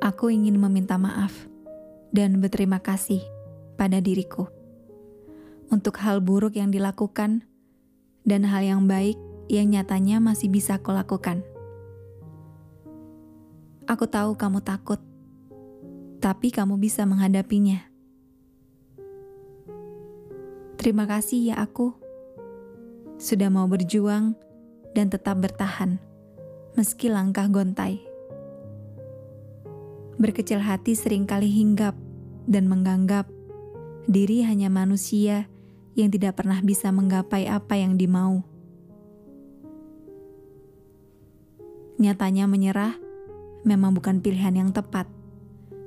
Aku ingin meminta maaf dan berterima kasih pada diriku untuk hal buruk yang dilakukan dan hal yang baik yang nyatanya masih bisa aku lakukan. Aku tahu kamu takut, tapi kamu bisa menghadapinya. Terima kasih ya aku sudah mau berjuang dan tetap bertahan meski langkah gontai. Berkecil hati sering kali hinggap dan menganggap diri hanya manusia yang tidak pernah bisa menggapai apa yang dimau. Nyatanya menyerah memang bukan pilihan yang tepat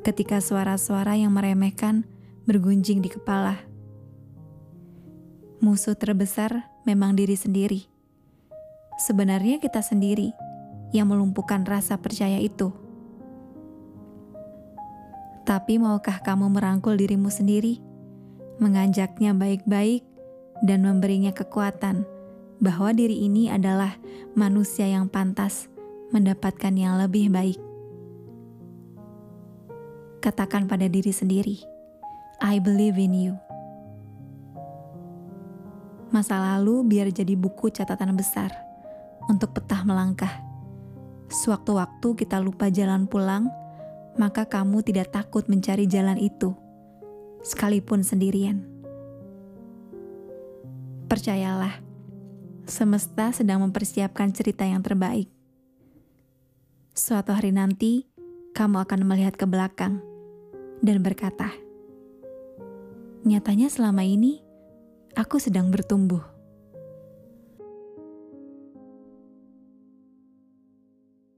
ketika suara-suara yang meremehkan bergunjing di kepala. Musuh terbesar memang diri sendiri. Sebenarnya kita sendiri yang melumpuhkan rasa percaya itu. Tapi maukah kamu merangkul dirimu sendiri, mengajaknya baik-baik, dan memberinya kekuatan bahwa diri ini adalah manusia yang pantas mendapatkan yang lebih baik? Katakan pada diri sendiri, "I believe in you." Masa lalu biar jadi buku catatan besar untuk petah melangkah. Sewaktu-waktu kita lupa jalan pulang maka kamu tidak takut mencari jalan itu, sekalipun sendirian. Percayalah, semesta sedang mempersiapkan cerita yang terbaik. Suatu hari nanti, kamu akan melihat ke belakang dan berkata, "Nyatanya, selama ini aku sedang bertumbuh."